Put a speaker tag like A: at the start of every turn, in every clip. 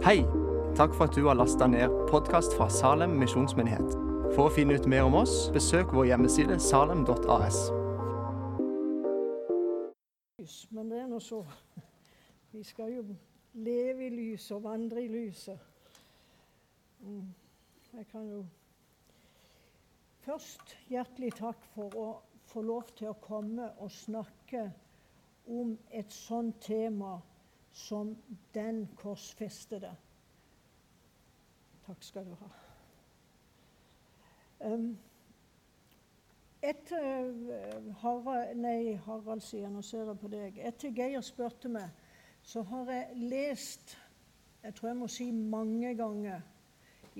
A: Hei! Takk for at du har lasta ned podkast fra Salem misjonsmyndighet. For å finne ut mer om oss, besøk vår hjemmeside salem.as.
B: Men det er nå så. Vi skal jo leve i lyset og vandre i lyset. Mm. Jeg kan jo først hjertelig takk for å få lov til å komme og snakke om et sånt tema som den korsfestede. Takk skal du ha. Um, etter Harald, nei, Harald sier, nå ser jeg på deg. Etter Geir spurte meg, så har jeg lest jeg tror jeg må si mange ganger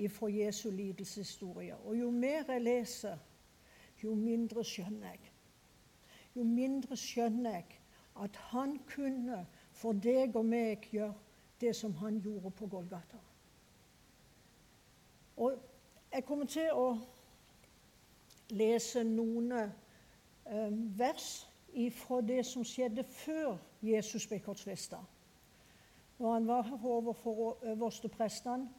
B: fra Jesu lidelseshistorie. Og jo mer jeg leser, jo mindre skjønner jeg. Jo mindre skjønner jeg at han kunne for deg og meg gjøre det som han gjorde på Golgata. Og jeg kommer til å lese noen eh, vers fra det som skjedde før Jesus ble korsfesta. Når han var overfor øversteprestene,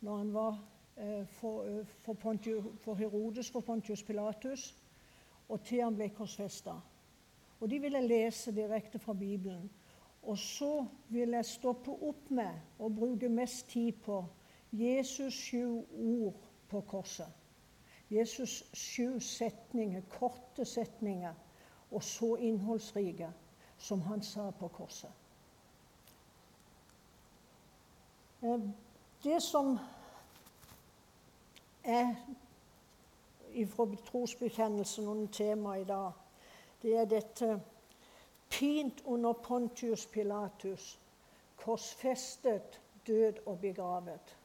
B: når han var eh, for, eh, for, Pontius, for, Herodes, for Pontius Pilatus, og til han ble korsfesta. Og de ville lese direkte fra Bibelen. Og så vil jeg stoppe opp med å bruke mest tid på Jesus sju ord på korset. Jesus sju setninger, korte setninger, og så innholdsrike, som han sa på korset. Eh, det som er fra trosbekjennelsen noen temaet i dag, det er dette pint under Pontius Pilatus, korsfestet, død og begravet.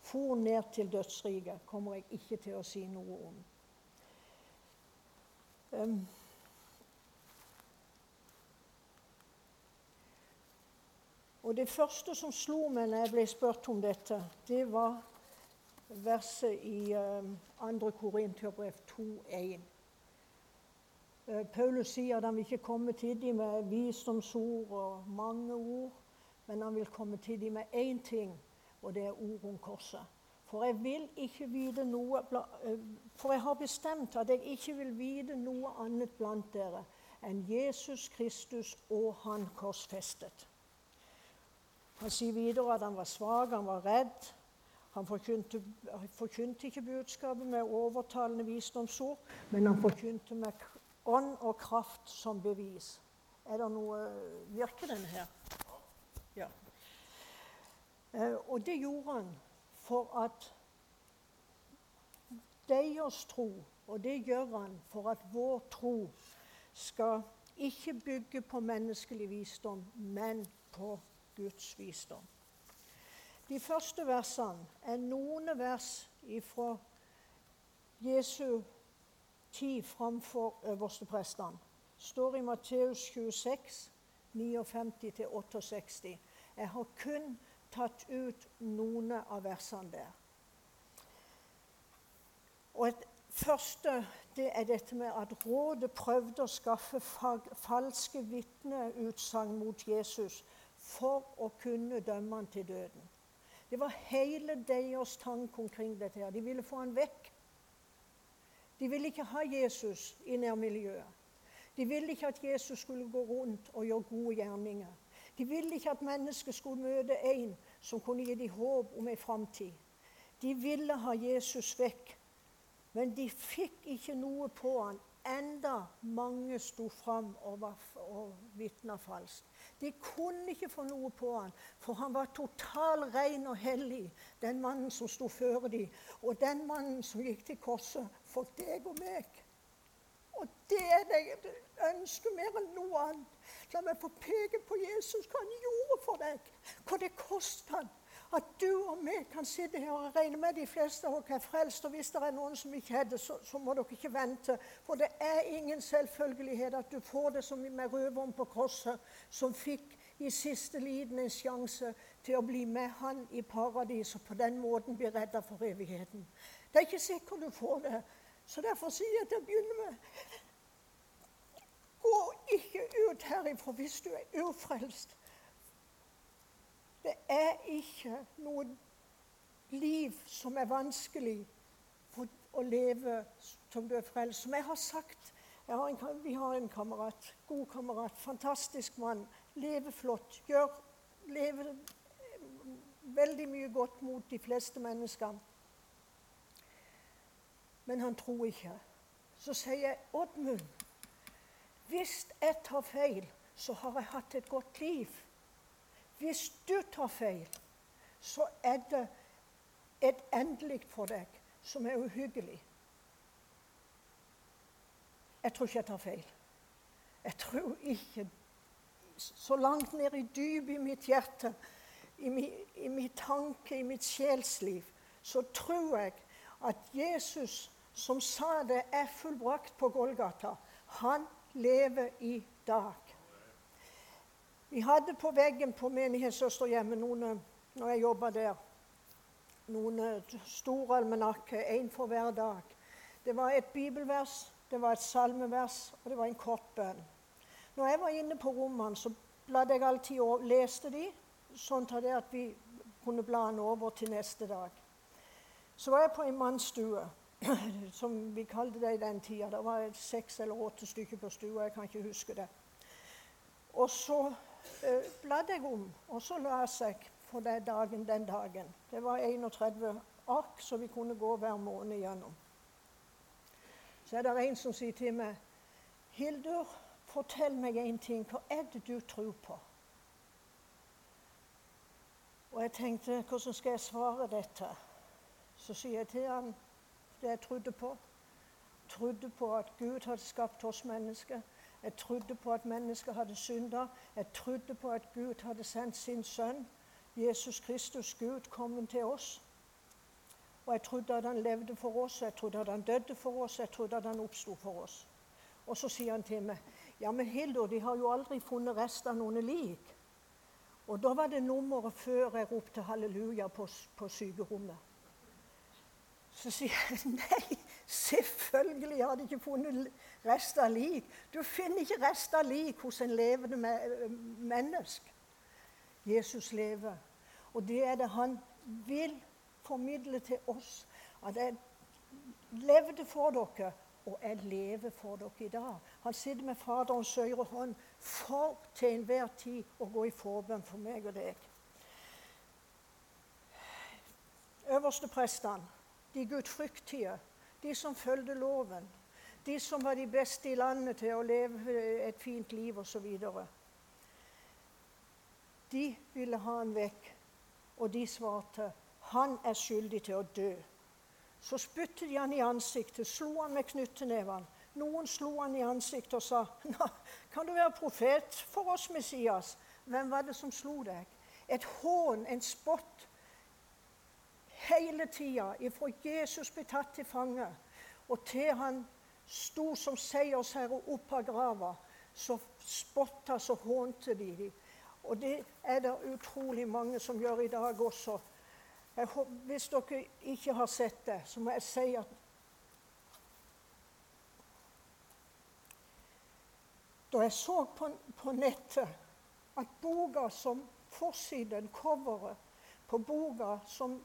B: For ned til dødsriket kommer jeg ikke til å si noe om. Um, og Det første som slo meg når jeg ble spurt om dette, det var verset i um, 2. Korintiabrev 2,1. Eh, Paulus sier at han vil ikke komme til dem med visdomsord og mange ord, men han vil komme til dem med én ting, og det er ord om korset. For jeg vil ikke vite noe eh, For jeg har bestemt at jeg ikke vil vite noe annet blant dere enn Jesus Kristus og Han korsfestet. Han sier videre at han var svak, han var redd. Han forkynte, forkynte ikke budskapet med overtalende visdomsord, men han forkynte med ånd og kraft som bevis. Er det noe Virker den her? Ja. Eh, og det gjorde han for at deres tro, og det gjør han for at vår tro skal ikke bygge på menneskelig visdom, men på Guds visdom. De første versene er noen vers fra Jesu tid framfor øversteprestene. står i Matteus 26, 59-68. Jeg har kun tatt ut noen av versene der. Og et første det er dette med at rådet prøvde å skaffe falske vitneutsagn mot Jesus for å kunne dømme han til døden. Det var hele deres tanke omkring dette. her. De ville få han vekk de ville ikke ha Jesus i nærmiljøet. De ville ikke at Jesus skulle gå rundt og gjøre gode gjerninger. De ville ikke at mennesker skulle møte en som kunne gi dem håp om en framtid. De ville ha Jesus vekk, men de fikk ikke noe på han, enda mange sto fram og, og vitna falskt. De kunne ikke få noe på han, for han var total ren og hellig, den mannen som sto før dem. Og den mannen som gikk til korset for deg og meg. Og det er det jeg ønsker mer enn noe annet. La meg få peke på Jesus, hva han gjorde for deg. Hva det kostet han. At du og vi kan sitte her og regne med de fleste av dere er frelst. Og hvis det er noen som ikke er det, så, så, må dere ikke vente. For det er ingen selvfølgelighet at du får det som med røveren på korset, som fikk i siste liten en sjanse til å bli med han i paradis og på den måten bli redda for evigheten. Det er ikke sikkert du får det. Så derfor sier jeg til å begynne med Gå ikke ut herifra hvis du er ufrelst. Det er ikke noe liv som er vanskelig for å leve som du er frelst. Som jeg har sagt har en, Vi har en kamerat, god kamerat, fantastisk mann. Lever flott. Gjør, lever veldig mye godt mot de fleste mennesker. Men han tror ikke. Så sier jeg, 'Oddmund, hvis jeg tar feil, så har jeg hatt et godt liv.' Hvis du tar feil, så er det et endelig for deg som er uhyggelig. Jeg tror ikke jeg tar feil. Jeg tror ikke Så langt ned i dypet i mitt hjerte, i min, i min tanke, i mitt sjelsliv, så tror jeg at Jesus, som sa det er fullbrakt på Golgata, han lever i dag. Vi hadde på veggen på menighetssøsterhjemmet noen, når jeg jobba der, noen store almanakker, én for hver dag. Det var et bibelvers, det var et salmevers, og det var en kort bønn. Når jeg var inne på rommene, så bladde jeg alltid og leste de, sånn at vi kunne bla den over til neste dag. Så var jeg på en mannsstue, som vi kalte det i den tida. Det var seks eller åtte stykker på stua, jeg kan ikke huske det. Og så eh, bladde jeg om, og så leste jeg for den dagen den dagen. Det var 31 ark, så vi kunne gå hver måned gjennom. Så er det en som sier til meg, 'Hildur, fortell meg en ting. Hva er det du tror på?' Og jeg tenkte, hvordan skal jeg svare dette? Så sier jeg til han det jeg trodde på. Trodde på at Gud hadde skapt oss mennesker. Jeg trodde på at mennesker hadde synda. Jeg trodde på at Gud hadde sendt sin sønn Jesus Kristus, Gud, kommet til oss. Og jeg trodde at han levde for oss, jeg trodde at han døde for oss, jeg trodde at han oppsto for oss. Og så sier han til meg ja, men Hildur, de har jo aldri funnet rest av noen lik. Og da var det nummeret før jeg ropte halleluja på, på sykerommet. Så sier jeg nei, selvfølgelig har de ikke funnet rest av lik. Du finner ikke rest av lik hos en levende menneske. Jesus lever. Og det er det han vil formidle til oss. At jeg levde for dere, og jeg lever for dere i dag. Han sitter med Faderens høyre hånd for til enhver tid å gå i forbønn for meg og deg. Øverste prestene, de gudfryktige, de som fulgte loven, de som var de beste i landet til å leve et fint liv osv. De ville ha han vekk, og de svarte han er skyldig til å dø. Så spyttet de han i ansiktet, slo han med knyttneven. Noen slo han i ansiktet og sa, kan du være profet for oss, Messias? Hvem var det som slo deg? Et hån, en spott, hele tida ifra Jesus ble tatt til fange, og til han sto som seiersherre opp av grava, så spotta så hånte de dem. Og det er det utrolig mange som gjør i dag også. Håper, hvis dere ikke har sett det, så må jeg si at Da jeg så på, på nettet at boka som forsiden, coveret på boka som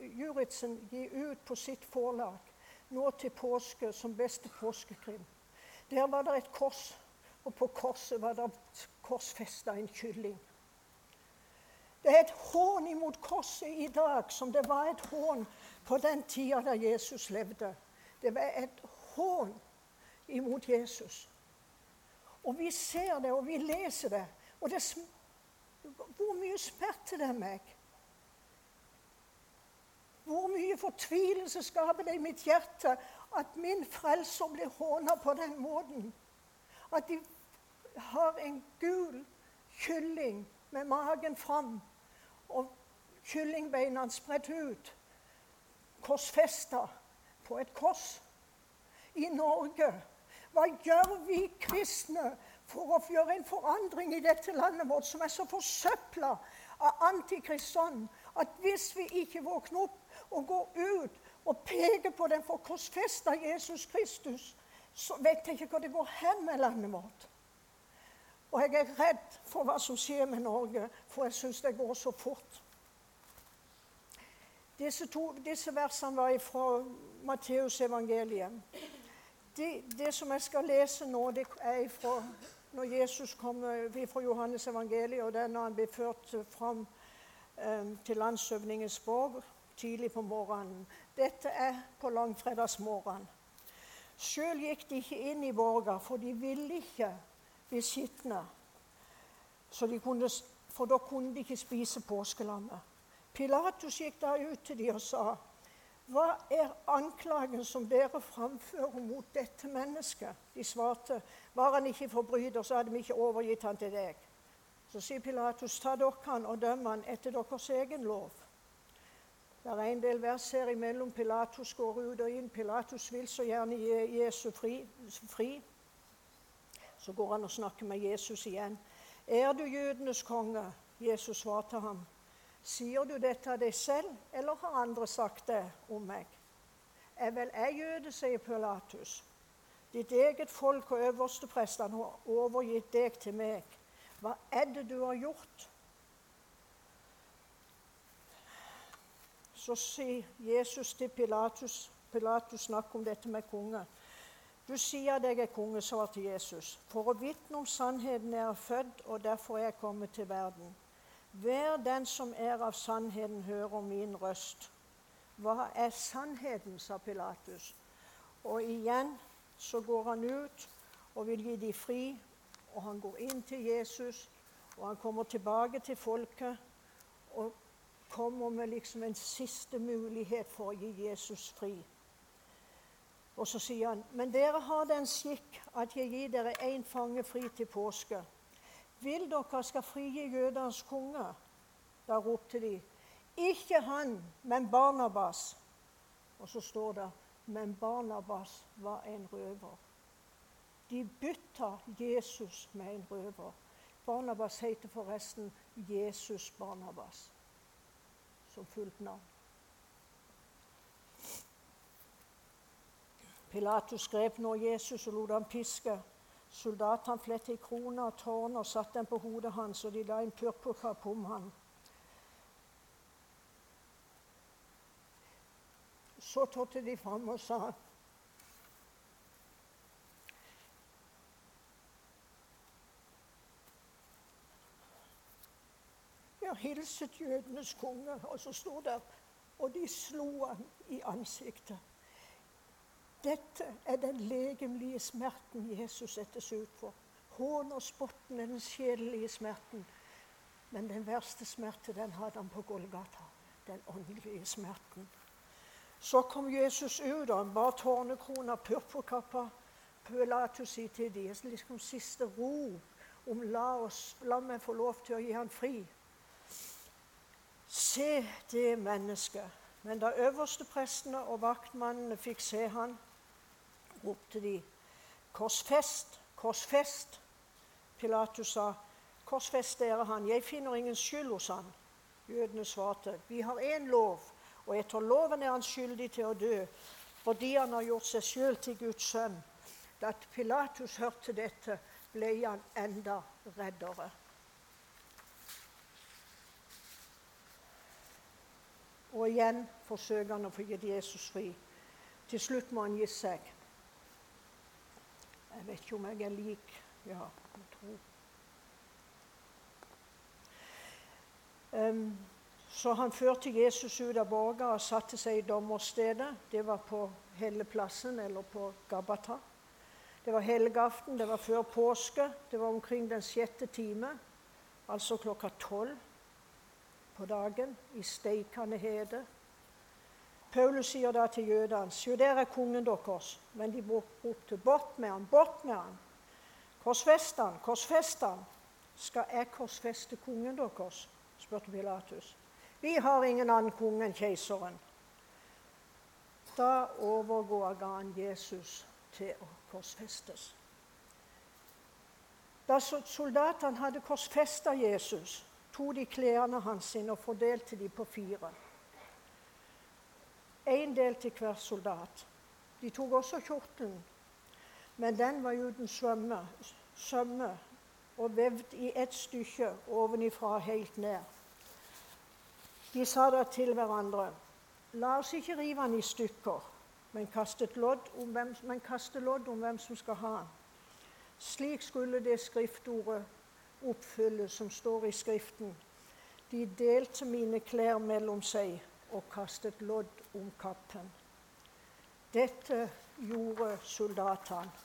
B: Juritzen gir ut på sitt forlag nå til påske som beste påskekrim, der var det et kors, og på korset var det korsfesta en kylling. Det er et hån imot korset i dag som det var et hån på den tida da Jesus levde. Det var et hån imot Jesus. Og vi ser det, og vi leser det. Og det, hvor mye smerte det meg? Hvor mye fortvilelse skaper det i mitt hjerte at min frelser blir håna på den måten? At de har en gul kylling med magen fram og kyllingbeina spredt ut, korsfesta på et kors i Norge. Hva gjør vi kristne for å gjøre en forandring i dette landet vårt, som er så forsøpla av antikristånd at hvis vi ikke våkner opp og går ut og peker på den forkorsfesta Jesus Kristus, så vet jeg ikke hvor det går hen med landet vårt. Og jeg er redd for hva som skjer med Norge, for jeg syns det går så fort. Disse, to, disse versene var fra Matteusevangeliet. Det, det, som jeg skal lese nå, det er fra når Jesus kommer fra Johannes evangeliet, og det er når han blir ført fram eh, til landshøvdingens borg tidlig på morgenen. Dette er på langfredagsmorgen. Sjøl gikk de ikke inn i borga, for de ville ikke bli skitne. for da kunne de ikke spise påskelammet. Pilatus gikk da ut til dem og sa, 'Hva er anklagen som dere framfører mot dette mennesket?' De svarte, 'Var han ikke forbryter, så hadde vi ikke overgitt han til deg.' Så sier Pilatus, 'Ta dere han og døm han etter deres egen lov.' Det er en del vers her imellom. Pilatus går ut og inn. Pilatus vil så gjerne gi Jesus fri. fri. Så går han og snakker med Jesus igjen. Er du jødenes konge? Jesus svarte ham. Sier du dette av deg selv, eller har andre sagt det om meg? Jeg vel er jøde, sier Pilatus. Ditt eget folk og øversteprestene har overgitt deg til meg. Hva er det du har gjort? Så sier Jesus til Pilatus Pilatus snakker om dette med konge. Du sier at jeg er konge, svarte Jesus. For å vitne om sannheten er jeg født, og derfor er jeg kommet til verden. Hver den som er av sannheten, hører min røst. Hva er sannheten, sa Pilatus. Og igjen så går han ut og vil gi de fri, og han går inn til Jesus, og han kommer tilbake til folket. og kommer med liksom en siste mulighet for å gi Jesus fri. Og så sier han, men dere har den skikk at jeg gir dere én fange fri til påske. Vil dere skal frigi jødenes konge? Da ropte de, ikke han, men Barnabas. Og så står det, men Barnabas var en røver. De bytta Jesus med en røver. Barnabas heter forresten Jesus Barnabas som fullt navn. Pilatus grep nå Jesus og lot ham piske. Soldatene flettet i krona og tårn og satte den på hodet hans, og de la en purpurkapp om ham. Så trådte de fram og sa hilset jødenes konge, og så sto der Og de slo ham i ansiktet. Dette er den legemlige smerten Jesus settes ut for. Hån og spotten er den sjelelige smerten. Men den verste smerte den hadde han på Golgata. Den åndelige smerten. Så kom Jesus ut, og han bar tårnekrona, purpurkappa. pølatus i til dem liksom siste ro om la, oss, la meg få lov til å gi han fri. Se det mennesket. Men da øversteprestene og vaktmannene fikk se han, ropte de, Korsfest, korsfest. Pilatus sa, Korsfest dere han, jeg finner ingen skyld hos han. Jødene svarte, vi har én lov, og etter loven er han skyldig til å dø, fordi han har gjort seg sjøl til Guds sønn. Da Pilatus hørte dette, ble han enda reddere. Og igjen forsøker han å få gitt Jesus fri. Til slutt må han gi seg. Jeg vet ikke om jeg er lik Ja, jeg tror um, Så han førte Jesus ut av borga og satte seg i dommerstedet. Det var på Helleplassen, eller på Gabata. Det var helgeaften, det var før påske. Det var omkring den sjette time, altså klokka tolv på dagen i steikende hede. Paulus sier da til jødene Se, der er kongen deres. Men de ropte bort med han, bort med han. Korsfest han, korsfest han. Skal jeg korsfeste kongen deres? spurte Pilatus. Vi har ingen annen konge enn keiseren. Da overgår han Jesus til å korsfestes. Da soldatene hadde korsfesta Jesus, tok de klærne hans sine og fordelte de på fire. Én del til hver soldat. De tok også kjortelen, men den var uten sømme, sømme og vevd i ett stykke ovenifra helt ned. De sa da til hverandre La oss ikke rive den i stykker, men kaste lodd lodd om hvem som skal ha den. Slik skulle det skriftordet oppfylles som står i Skriften. De delte mine klær mellom seg og kastet lodd om kappen. Dette gjorde soldatene.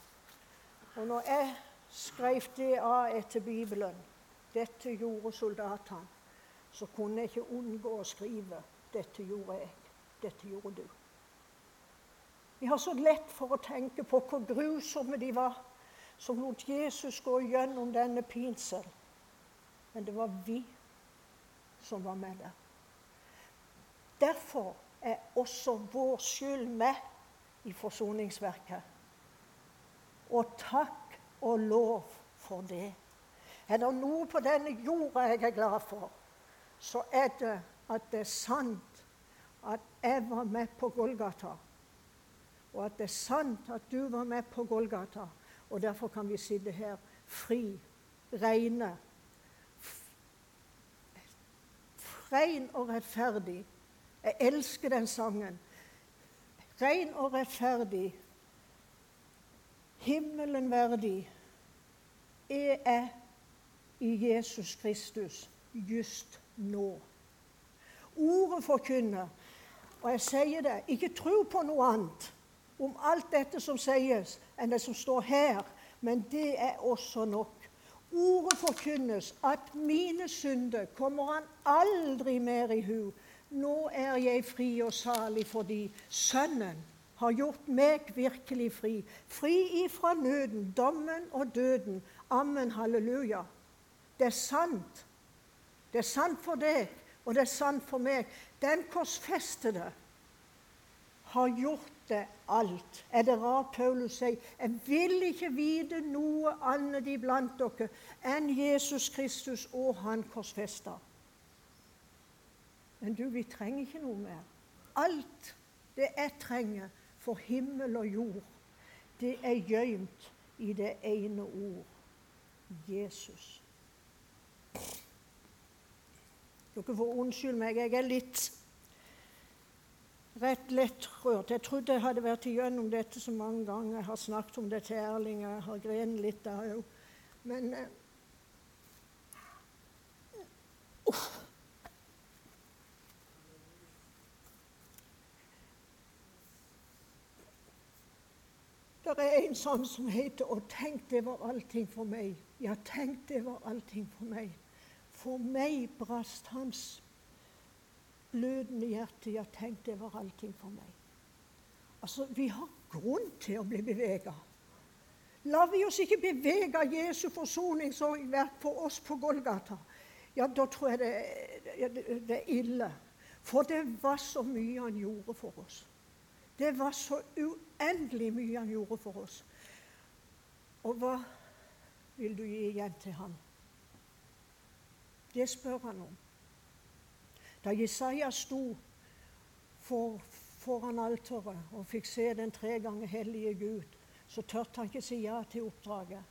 B: Og når jeg skrev det av etter Bibelen, dette gjorde soldatene, så kunne jeg ikke unngå å skrive dette gjorde jeg, dette gjorde du. Vi har så lett for å tenke på hvor grusomme de var som lot Jesus gå gjennom denne pinsel. Men det var vi som var med der. Derfor er også vår skyld med i forsoningsverket. Og takk og lov for det. Er det noe på denne jorda jeg er glad for, så er det at det er sant at jeg var med på Golgata. Og at det er sant at du var med på Golgata. Og derfor kan vi sitte her fri, reine. Rein og rettferdig. Jeg elsker den sangen. Rein og rettferdig, himmelen verdig, er jeg i Jesus Kristus just nå. Ordet forkynner. Og jeg sier det, ikke tro på noe annet om alt dette som sies, enn det som står her. Men det er også nok. Ordet forkynnes at mine synder kommer han aldri mer i hu. Nå er jeg fri og salig fordi Sønnen har gjort meg virkelig fri. Fri ifra nøden, dommen og døden. Amen, halleluja. Det er sant. Det er sant for deg, og det er sant for meg. Den korsfestede har gjort det alt. Er det rart Paulus sier? Jeg vil ikke vite noe annet iblant dere enn Jesus Kristus og Han korsfesta. Men du, vi trenger ikke noe mer. Alt det jeg trenger for himmel og jord, det er gjemt i det ene ord Jesus. Dere får unnskylde meg, jeg er litt rett lettrørt. Jeg trodde jeg hadde vært igjennom dette så mange ganger. Jeg har snakket om det til Erling, jeg har grenet litt da òg. Men uh, Det er en sånn som heter 'Å, tenk, det var allting for meg'. Ja, tenk, det var allting for meg. For meg brast hans blødende hjerte. Ja, tenk, det var allting for meg. Altså, Vi har grunn til å bli bevega. Lar vi oss ikke bevege av Jesu forsoningsverk for oss på Golgata, ja, da tror jeg det, det, er ille. For det var så mye han gjorde for oss. Det var så uendelig mye han gjorde for oss. Og hva vil du gi igjen til ham? Det spør han om. Da Jesaja sto for, foran alteret og fikk se den tre ganger hellige Gud, så tørte han ikke si ja til oppdraget.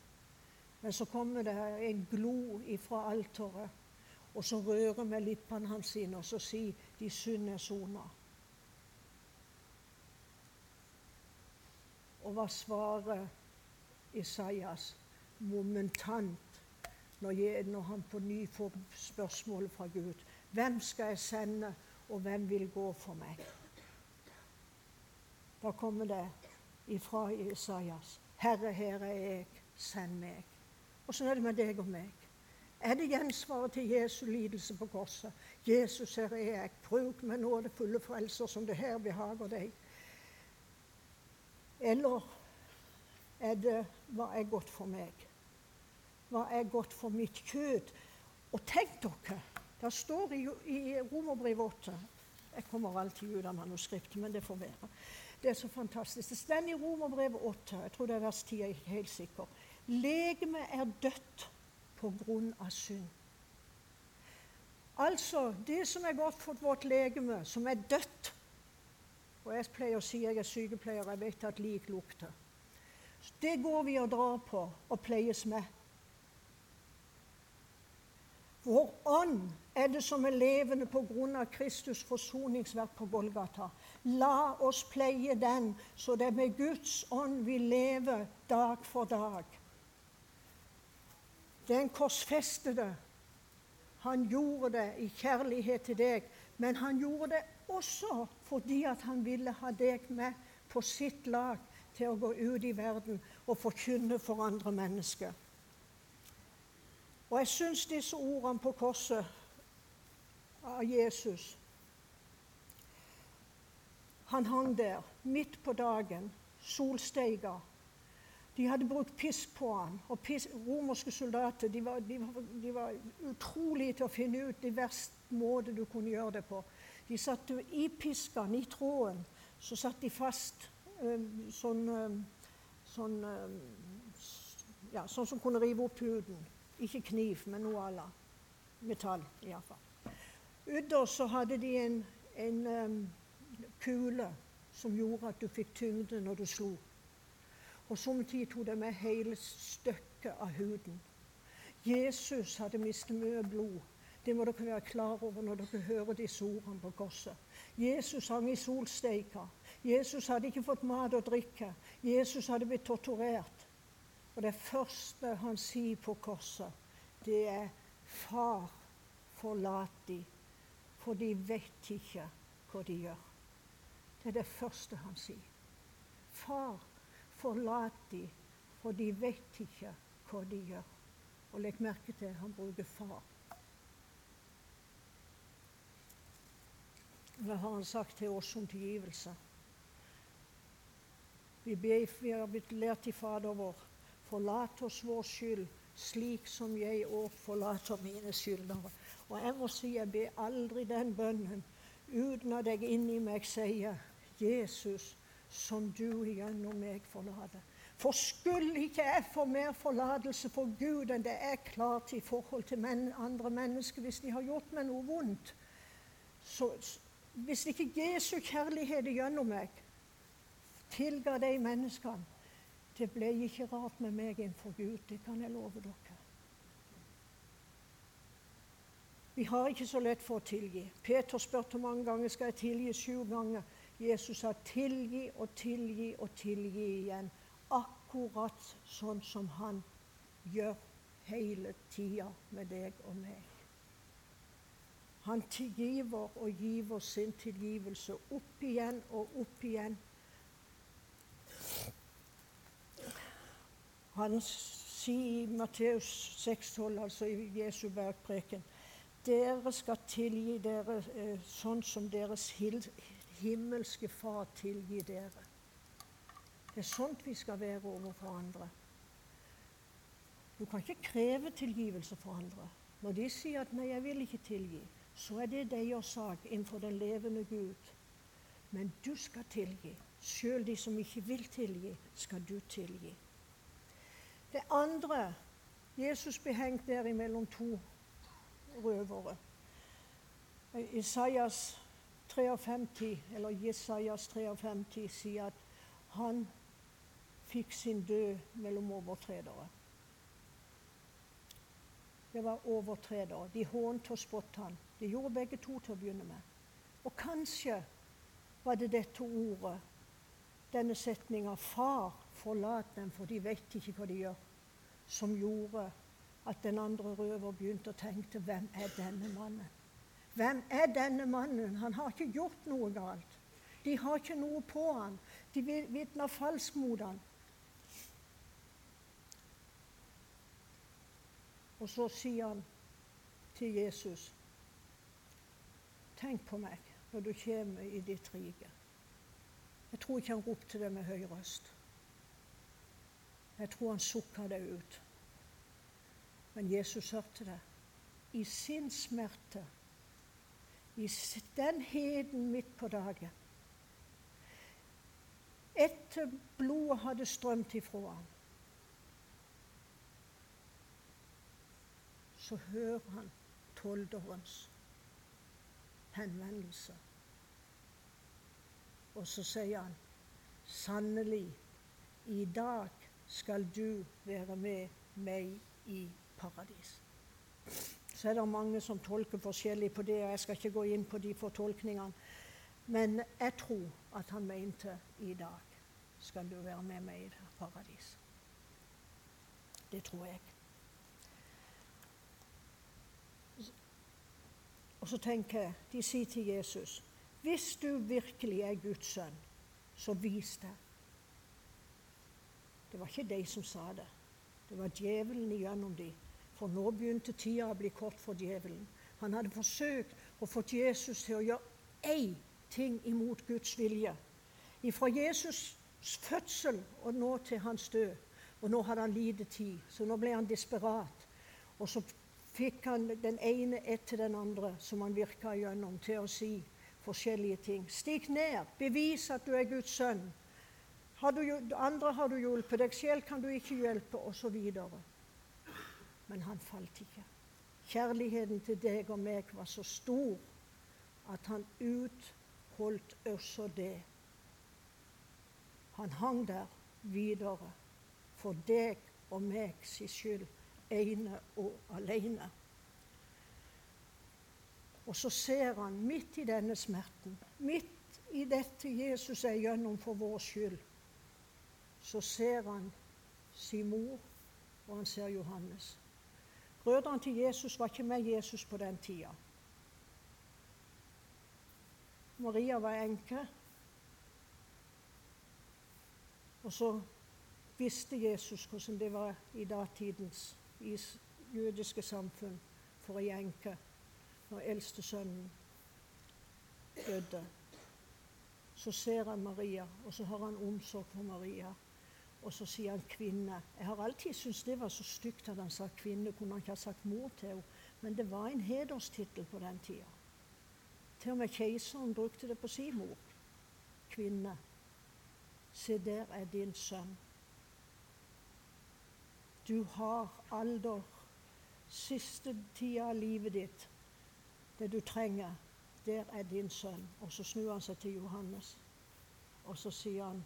B: Men så kommer det en glo ifra alteret, og så rører med lippene hans sine, og så sier de synd er. Og hva svarer Isaias? Momentant når, når han på ny får spørsmålet fra Gud. Hvem skal jeg sende, og hvem vil gå for meg? Da kommer det ifra Isaias. Herre, her er jeg, send meg. Så er det med deg og meg. Er det gjensvaret til Jesu lidelse på korset? Jesus, her er jeg. Bruk meg nå det fulle frelser som det her behager deg. Eller er det hva er godt for meg? hva er godt for mitt kjød. Og tenk dere, det står i, i Romerbrevet 8 Jeg kommer alltid ut av manuskriptet, men det får være. Det er så fantastisk. Det står i Romerbrevet 8, jeg tror det er vers 10, jeg er ikke helt sikker. Legemet er dødt på grunn av synd. Altså, det som er godt for vårt legeme, som er dødt Og jeg pleier å si jeg er sykepleier, jeg vet at lik lukter. Det går vi og drar på og pleies med. Vår ånd er det som er levende av Kristus' forsoningsverk på Golgata. La oss pleie den, så det er med Guds ånd vi lever dag for dag. Den korsfestede, han gjorde det i kjærlighet til deg, men han gjorde det også fordi at han ville ha deg med på sitt lag til å gå ut i verden og forkynne for andre mennesker. Og jeg syns disse ordene på korset av Jesus Han hang der midt på dagen, solsteiga. De hadde brukt pisk på han, og pisk, romerske soldater de var, de, de var, utrolige til å finne ut de verste måter du kunne gjøre det på. De satte i pisken, i tråden, så satt de fast sånn, sånn, ja, sånn som kunne rive opp huden. Ikke kniv, men noe à la metall, iallfall. Utover så hadde de en, en um, kule som gjorde at du fikk tyngde når du slo. Og samtidig tok de med hele stykket av huden. Jesus hadde mistet mye blod. Det må dere være klar over når dere hører disse ordene på korset. Jesus hang i solsteika. Jesus hadde ikke fått mat og drikke. Jesus hadde blitt torturert. Og det første han sier på korset, det er 'Far, forlat de, for de vet ikke hva de gjør'. Det er det første han sier. Far, forlat de, for de vet ikke hva de gjør. Og legg merke til han bruker far. Hva har han sagt til oss om tilgivelse? Vi, ber, vi har blitt lært i Fader vår Forlat oss vår skyld, slik som jeg òg forlater mine skyldnere. Og jeg må si jeg ber aldri den bønnen uten at jeg inni meg sier Jesus, som du gjennom meg forlater. For skulle ikke jeg få mer forlatelse for Gud enn det er klart i forhold til men andre mennesker hvis de har gjort meg noe vondt, så hvis ikke Jesu kjærlighet gjennom meg tilga de menneskene, det ble ikke rart med meg innenfor Gud, det kan jeg love dere. Vi har ikke så lett for å tilgi. Peter spurte mange ganger skal jeg tilgi sju ganger. Jesus sa tilgi og tilgi og tilgi igjen. Akkurat sånn som han gjør hele tida med deg og meg. Han tilgiver og giver sin tilgivelse opp igjen og opp igjen Han sier i Matteus 6,12, altså i Jesu bergpreken, dere skal tilgi dere eh, sånn som deres himmelske Far tilgir dere. Det er sånt vi skal være overfor andre. Du kan ikke kreve tilgivelse for andre. Når de sier at 'nei, jeg vil ikke tilgi', så er det deres sak innenfor den levende Gud. Men du skal tilgi. Sjøl de som ikke vil tilgi, skal du tilgi. Det andre Jesus ble hengt der imellom to røvere. Isaias 53, eller Jesajas 53 sier at han fikk sin død mellom overtredere. Det var overtredere. De hånte og spottet han. Det gjorde begge to til å begynne med. Og kanskje var det dette ordet, denne setninga 'Far, forlat dem, for de vet ikke hva de gjør', som gjorde at den andre røver begynte å tenke 'Hvem er denne mannen?' Hvem er denne mannen? Han har ikke gjort noe galt. De har ikke noe på han. De vitner falskt mot han. Og så sier han til Jesus Tenk på meg når du kommer i ditt rike. Jeg tror ikke han ropte det med høy røst. Jeg tror han sukka det ut. Men Jesus hørte det. I sin smerte, i den heden midt på dagen. Etter blodet hadde strømt ifra ham, så hører han tolderens henvendelse. Og så sier han sannelig, i dag skal du være med meg i paradis. Så er det mange som tolker forskjellig på det, og jeg skal ikke gå inn på de fortolkningene. Men jeg tror at han mente i dag skal du være med meg i paradis. Det tror jeg. Og så tenker jeg, De sier til Jesus hvis du virkelig er Guds sønn, så vis det. Det var ikke de som sa det. Det var djevelen igjennom de. For nå begynte tida å bli kort for djevelen. Han hadde forsøkt å få Jesus til å gjøre én ting imot Guds vilje. Fra Jesus' fødsel og nå til hans død. Og nå hadde han lite tid, så nå ble han desperat. Og så fikk han den ene etter den andre som han virka igjennom, til å si forskjellige ting. Stig ned, bevis at du er Guds sønn. Har du, andre har du hjulpet, deg selv kan du ikke hjelpe, osv. Men han falt ikke. Kjærligheten til deg og meg var så stor at han utholdt også det. Han hang der videre for deg og meg sin skyld ene og alene. Og så ser han midt i denne smerten, midt i dette Jesus er gjennom for vår skyld, så ser han sin mor, og han ser Johannes. Brødrene til Jesus var ikke med Jesus på den tida. Maria var enke. Og så visste Jesus hvordan det var i datidens jødiske samfunn for ei enke når eldste sønnen døde. Så ser han Maria, og så har han omsorg for Maria. Og så sier han 'kvinne'. Jeg har alltid syntes det var så stygt at han sa 'kvinne'. Kunne han ikke ha sagt 'mor' til henne? Men det var en hederstittel på den tida. Til og med keiseren brukte det på sin mor. Kvinne. Se, der er din sønn. Du har alder, siste tida av livet ditt. Det du trenger, der er din sønn. Og så snur han seg til Johannes, og så sier han,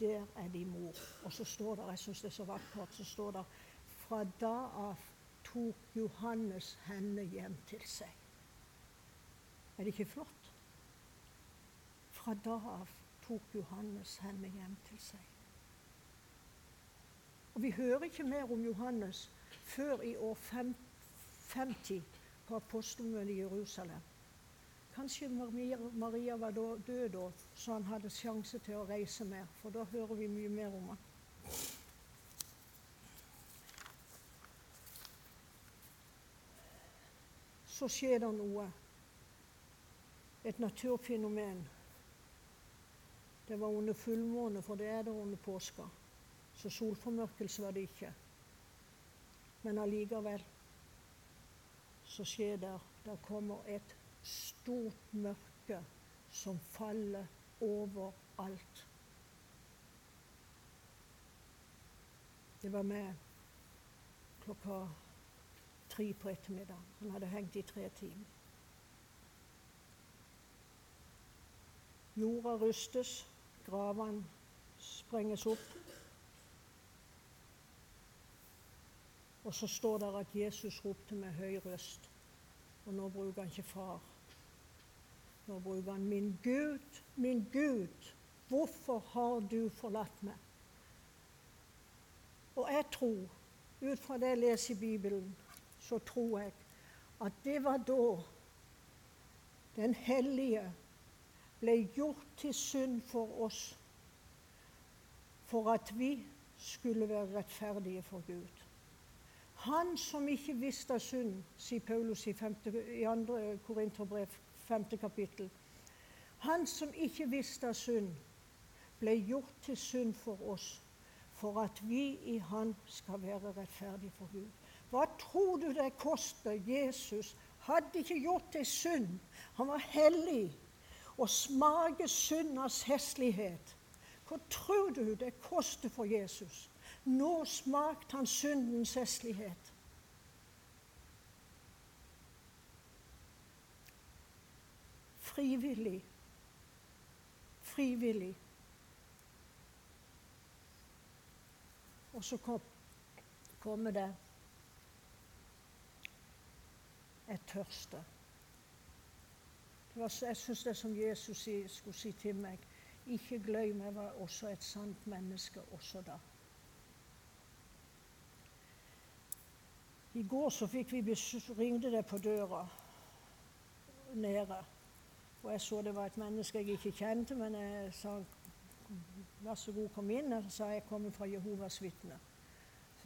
B: der er de mor. Og så står det, jeg syns det er så vakkert, så står det fra da av tok Johannes henne hjem til seg. Er det ikke flott? Fra da av tok Johannes henne hjem til seg. Og Vi hører ikke mer om Johannes før i år 50 på apostelmøtet i Jerusalem. Kanskje Maria var død da, så han hadde sjanse til å reise mer. For da hører vi mye mer om han. Så skjer det noe. Et naturfenomen. Det var under fullmåne, for det er det under påska. Så solformørkelse var det ikke. Men allikevel så skjer det Der kommer et stort mørke som faller over alt. Det var med klokka tre på ettermiddagen. Han hadde hengt i tre timer. Jorda rustes, gravene sprenges opp. Og så står det at Jesus ropte med høy røst. Og nå bruker han ikke far. Nå bruker han 'min Gud, min Gud, hvorfor har du forlatt meg?' Og jeg tror, ut fra det jeg leser i Bibelen, så tror jeg at det var da Den hellige ble gjort til synd for oss, for at vi skulle være rettferdige for Gud. Han som ikke visste synd, sier Paulus i, 5, i 2. Korinterbrev 5. kapittel. Han som ikke visste av synd, ble gjort til synd for oss, for at vi i Han skal være rettferdige for Gud. Hva tror du det koster Jesus? Hadde ikke gjort deg synd. Han var hellig og smake syndas heslighet. Hva tror du det koster for Jesus? Nå smakte han syndens heslighet. Frivillig. Frivillig. Og så kom, kommer det jeg tørster. Jeg syns det er som Jesus skulle si til meg. Ikke glem, jeg var også et sant menneske også da. I går så fikk vi ringte det på døra nede. Og jeg så det var et menneske jeg ikke kjente, men jeg sa vær så god, kom inn. Og så sa jeg jeg kommer fra Jehovas vitner.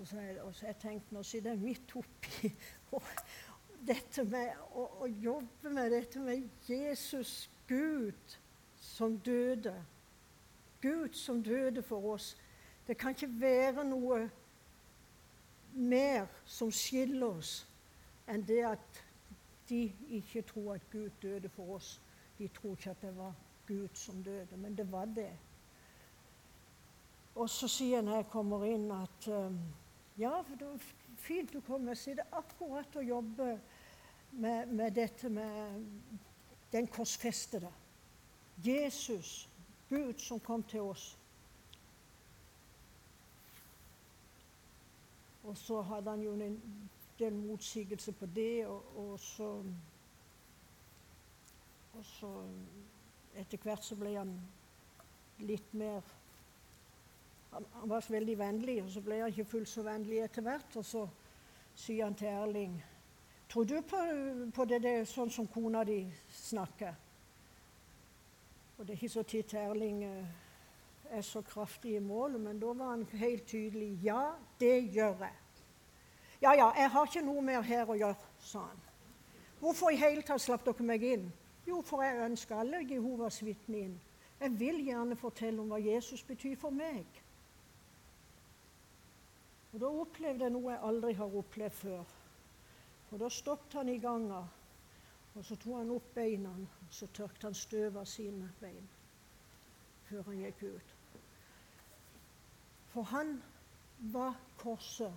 B: Så jeg, og så jeg tenkte nå sitter jeg midt oppi dette med å, å, jobbe med dette med Jesus, Gud, som døde. Gud som døde for oss. Det kan ikke være noe mer som skiller oss enn det at de ikke tror at Gud døde for oss. De tror ikke at det var Gud som døde, men det var det. Og så sier han når jeg kommer inn, at um, ja, det var fint du kom. Jeg sitter akkurat og jobber med, med dette med den korsfestede. Jesus, Gud som kom til oss. Og så hadde han jo en del motsigelse på det, og, og så Og så etter hvert så ble han litt mer han, han, var så veldig vennlig, og så ble han ikke fullt så vennlig etter hvert. Og så sier han til Erling Tror du på, på det, det sånn som kona di snakker? Og det er ikke så titt Erling eh, er så kraftig i målet, men da var han helt tydelig. Ja, det gjør jeg. Ja, ja, jeg har ikke noe mer her å gjøre, sa han. Hvorfor i hele tatt slapp dere meg inn? Jo, for jeg ønsker alle Jehovas vitner inn. Jeg vil gjerne fortelle om hva Jesus betyr for meg. Og Da opplevde jeg noe jeg aldri har opplevd før. Og Da stoppet han i ganga, og så tok han opp beina og så tørket han støv av sine bein før han gikk ut. For han var korset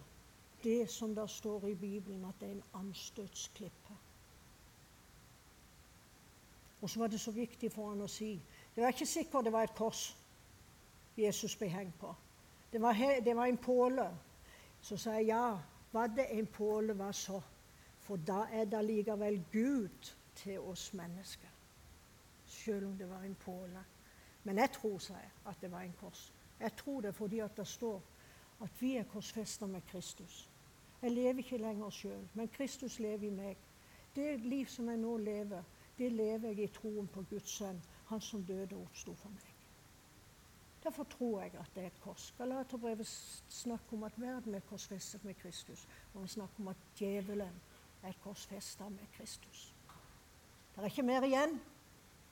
B: det som der står i Bibelen, at det er en anstøtsklippe. Og så var det så viktig for han å si Det var ikke sikkert det var et kors Jesus ble hengt på. Det var, det var en påle så sa jeg ja, var det en påle, hva så? For da er det likevel Gud til oss mennesker. Selv om det var en påle. Men jeg tror, sa jeg, at det var en kors. Jeg tror det fordi at det står at vi er korsfesta med Kristus. Jeg lever ikke lenger sjøl, men Kristus lever i meg. Det liv som jeg nå lever, det lever jeg i troen på Guds sønn, han som døde og oppsto for meg. Derfor tror jeg at det er et kors. Galaterbrevet snakker om at verden er korsfestet med Kristus. Og han snakker om at djevelen er korsfesta med Kristus. Det er ikke mer igjen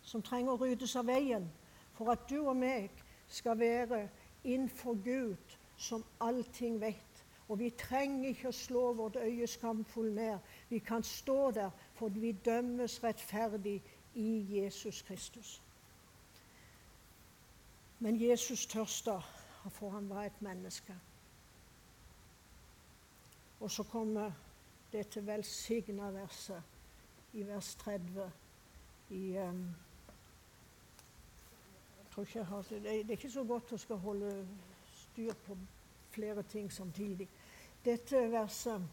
B: som trenger å ryddes av veien for at du og meg skal være innenfor Gud, som allting vet. Og vi trenger ikke å slå vårt øye skamfullt ned. Vi kan stå der, for vi dømmes rettferdig i Jesus Kristus. Men Jesus tørsta, for han var et menneske. Og så kommer dette velsigna verset i vers 30 i um, jeg har, det, er ikke så godt å skal holde styr på flere ting samtidig. Dette verset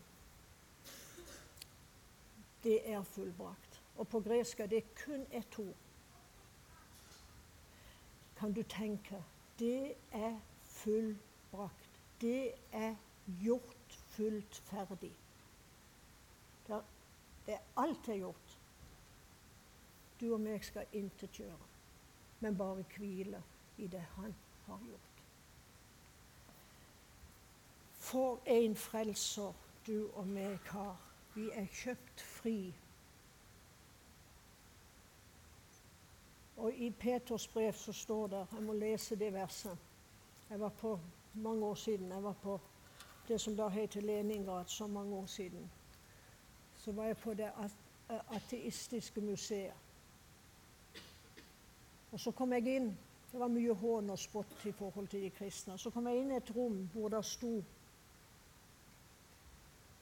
B: det er fullbrakt. Og på gresk er det kun ett ord kan du tenke det er fullbrakt. Det er gjort fullt ferdig. Det er alt er gjort. Du og meg skal intetgjøre, men bare hvile i det Han har gjort. For en frelser du og meg har. Vi er kjøpt fri Og I Peters brev så står det Jeg må lese det verset. Jeg var på mange år siden. Jeg var på det som da heter Leningrad, så mange år siden. Så var jeg på det ateistiske museet. Og så kom jeg inn. Det var mye hån og spott i forhold til de kristne. Så kom jeg inn i et rom hvor det sto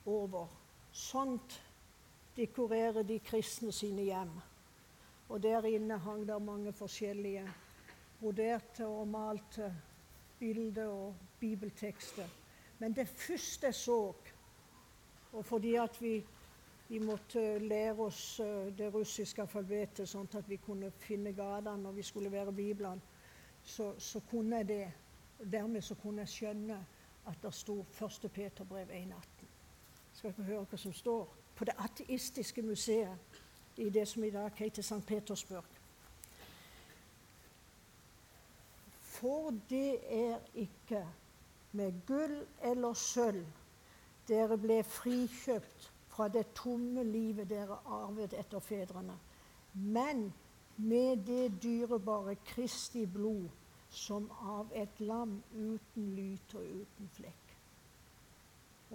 B: over Sånt dekorerer de kristne sine hjem. Og der inne hang det mange forskjellige broderte og malte bilder og bibeltekster. Men det første jeg så, og fordi at vi vi måtte lære oss eh, det russiske alfabetet, sånn at vi kunne finne gatene når vi skulle være Bibelen. Så, så, kunne jeg det. Dermed så kunne jeg skjønne at det sto 1. Peterbrev 1,18. Skal dere høre hva som står på det ateistiske museet i det som i dag heter St. Petersburg. For det er ikke med gull eller sølv dere ble frikjøpt fra det tomme livet dere arvet etter fedrene, men med det dyrebare Kristi blod som av et lam uten lyt og uten flekk.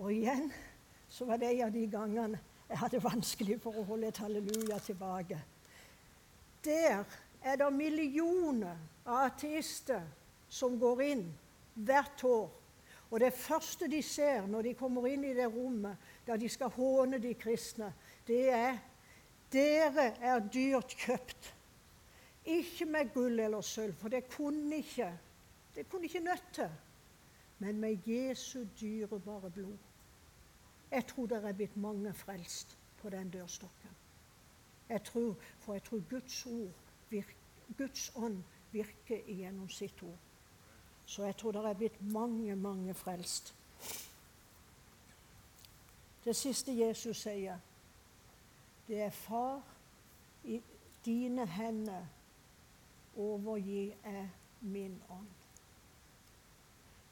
B: Og igjen så var det en av de gangene jeg hadde vanskelig for å holde et halleluja tilbake. Der er det millioner av ateister som går inn hvert år og det første de ser når de kommer inn i det rommet der de skal håne de kristne, det er dere er dyrt kjøpt. Ikke med gull eller sølv, for det kunne ikke det kunne ikke nødt til. Men med Jesu dyrebare blod. Jeg tror det er blitt mange frelst på den dørstokken. Jeg tror, for jeg tror Guds ord, virker, Guds ånd virker gjennom sitt ord. Så jeg tror det er blitt mange, mange frelst. Det siste Jesus sier, det er Far, i dine hender overgir jeg min ånd.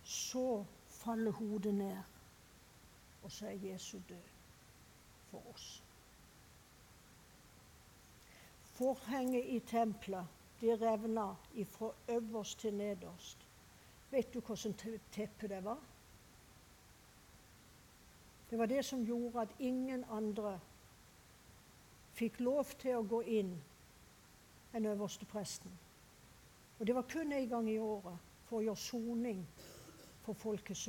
B: Så faller hodet ned, og så er Jesus død for oss. Forhenget i tempelet de revna fra øverst til nederst. Vet du hvordan teppet det var? Det var det som gjorde at ingen andre fikk lov til å gå inn enn øverstepresten. Og det var kun én gang i året for å gjøre soning for folkets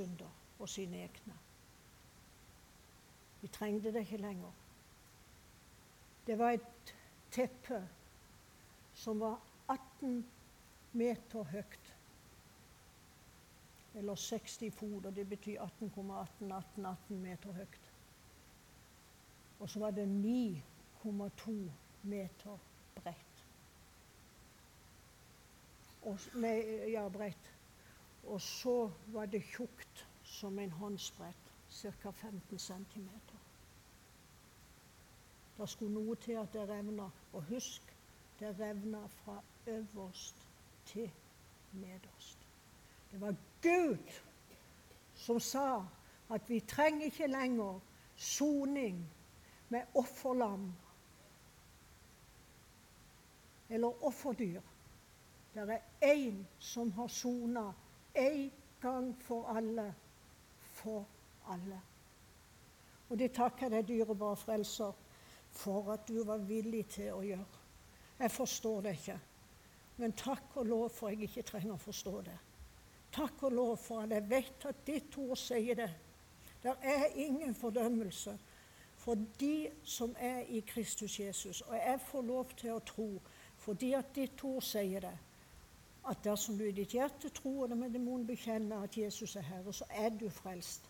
B: og sine egne. Vi trengte det ikke lenger. Det var et teppe som var 18 meter høyt eller 60 fot, og det betyr 18,18 18, 18 meter høyt. Og så var det 9,2 meter bredt. Og, nei, ja, bredt. Og så var det tjukt som en håndsbrett, ca. 15 cm. Det skulle noe til at det revna. Og husk, det revna fra øverst til nederst. Det var Gud som sa at vi trenger ikke lenger soning med offerlam eller offerdyr. Det er én som har sona én gang for alle, for alle. Og det takker jeg deg, dyrebare frelser, for at du var villig til å gjøre. Jeg forstår det ikke, men takk og lov for jeg ikke trenger å forstå det. Takk og lov for at jeg vet at ditt ord sier det. Det er ingen fordømmelse for de som er i Kristus Jesus. Og jeg får lov til å tro, fordi at ditt ord sier det, at dersom du i ditt hjerte tror det med munn bekjenner at Jesus er Herre, så er du frelst.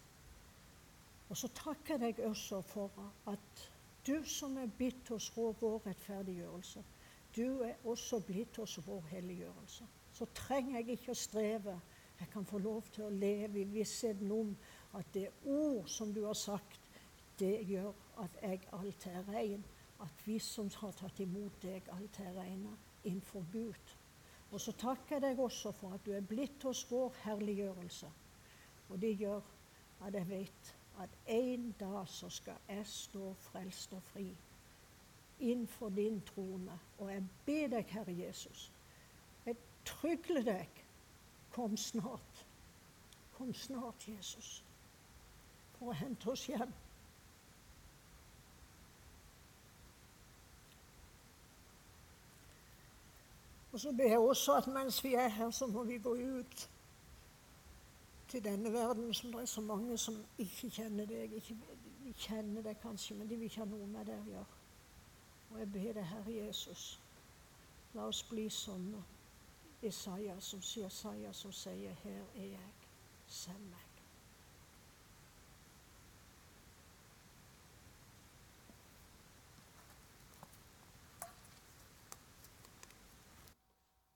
B: Og så takker jeg deg også for at du som er blitt oss vår rettferdiggjørelse, du er også blitt oss vår helliggjørelse. Så trenger jeg ikke å streve jeg kan få lov til å leve i vissheten om at det ord som du har sagt, det gjør at jeg alt er rein. At vi som har tatt imot deg, alt er reine innenfor Gud. Og så takker jeg deg også for at du er blitt hos vår herliggjørelse. Og det gjør at jeg vet at en dag så skal jeg stå frelst og fri innenfor din trone. Og jeg ber deg, Herre Jesus, jeg trygler deg Kom snart. Kom snart, Jesus, for å hente oss hjem. Og så ber jeg også at mens vi er her, så må vi gå ut til denne verden som det er så mange som ikke kjenner deg. Ikke, de kjenner deg kanskje, men de vil ikke ha noe med deg å gjøre. Og jeg ber deg, Herre Jesus, la oss bli sånne. Isaiah som sier, Isaiah som sier 'Her er jeg, send meg'.